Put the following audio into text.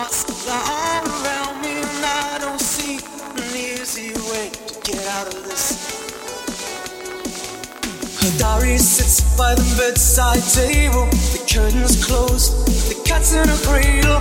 all around me, and I don't see an easy way to get out of this. Her diary sits by the bedside table, the curtains closed, the cat's in a cradle.